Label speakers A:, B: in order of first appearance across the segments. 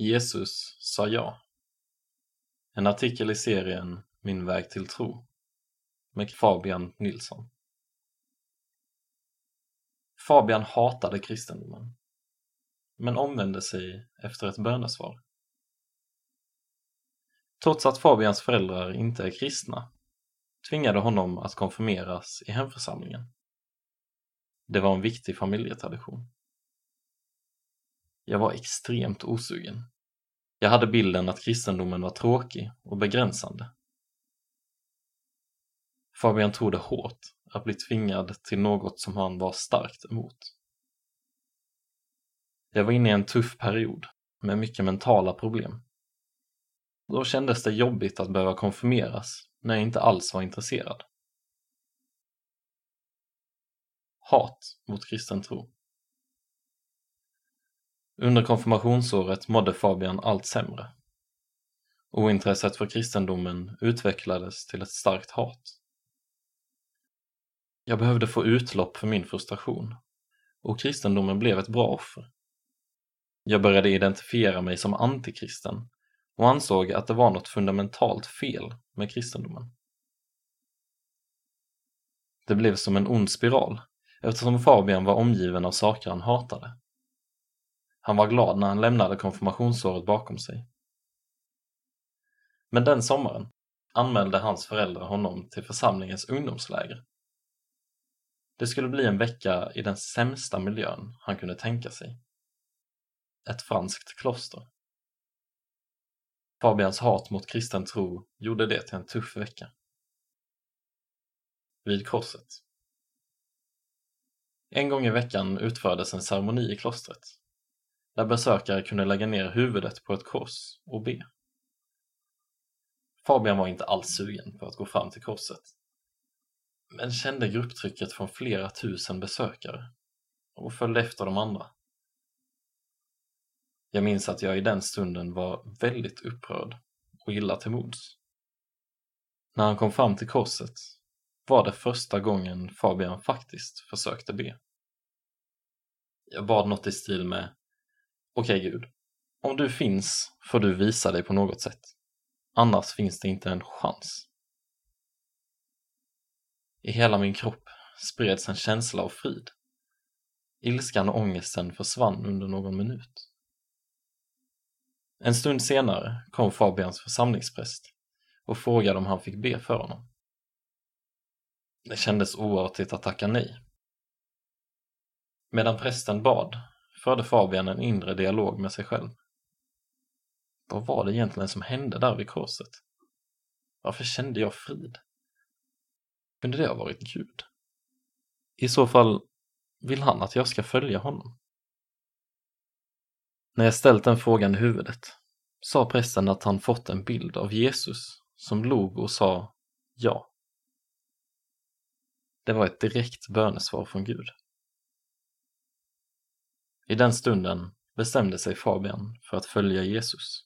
A: Jesus sa ja. En artikel i serien Min väg till tro med Fabian Nilsson. Fabian hatade kristendomen, men omvände sig efter ett bönesvar. Trots att Fabians föräldrar inte är kristna tvingade honom att konfirmeras i hemförsamlingen. Det var en viktig familjetradition. Jag var extremt osugen. Jag hade bilden att kristendomen var tråkig och begränsande. Fabian tog det hårt att bli tvingad till något som han var starkt emot. Jag var inne i en tuff period med mycket mentala problem. Då kändes det jobbigt att behöva konfirmeras när jag inte alls var intresserad. Hat mot kristen tro under konfirmationsåret mådde Fabian allt sämre. Ointresset för kristendomen utvecklades till ett starkt hat. Jag behövde få utlopp för min frustration och kristendomen blev ett bra offer. Jag började identifiera mig som antikristen och ansåg att det var något fundamentalt fel med kristendomen. Det blev som en ond spiral eftersom Fabian var omgiven av saker han hatade. Han var glad när han lämnade konfirmationsåret bakom sig. Men den sommaren anmälde hans föräldrar honom till församlingens ungdomsläger. Det skulle bli en vecka i den sämsta miljön han kunde tänka sig. Ett franskt kloster. Fabians hat mot kristen tro gjorde det till en tuff vecka. Vid korset. En gång i veckan utfördes en ceremoni i klostret där besökare kunde lägga ner huvudet på ett kors och be. Fabian var inte alls sugen på att gå fram till korset, men kände grupptrycket från flera tusen besökare och följde efter de andra. Jag minns att jag i den stunden var väldigt upprörd och illa till mods. När han kom fram till korset var det första gången Fabian faktiskt försökte be. Jag bad något i stil med Okej okay, Gud, om du finns får du visa dig på något sätt. Annars finns det inte en chans. I hela min kropp spreds en känsla av frid. Ilskan och ångesten försvann under någon minut. En stund senare kom Fabians församlingspräst och frågade om han fick be för honom. Det kändes oartigt att tacka nej. Medan prästen bad förde Fabian en inre dialog med sig själv. Vad var det egentligen som hände där vid korset? Varför kände jag frid? Kunde det ha varit Gud? I så fall, vill han att jag ska följa honom? När jag ställt den frågan i huvudet sa prästen att han fått en bild av Jesus som log och sa ja. Det var ett direkt bönesvar från Gud. I den stunden bestämde sig Fabian för att följa Jesus.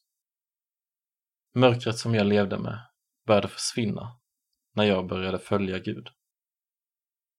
A: Mörkret som jag levde med började försvinna när jag började följa Gud.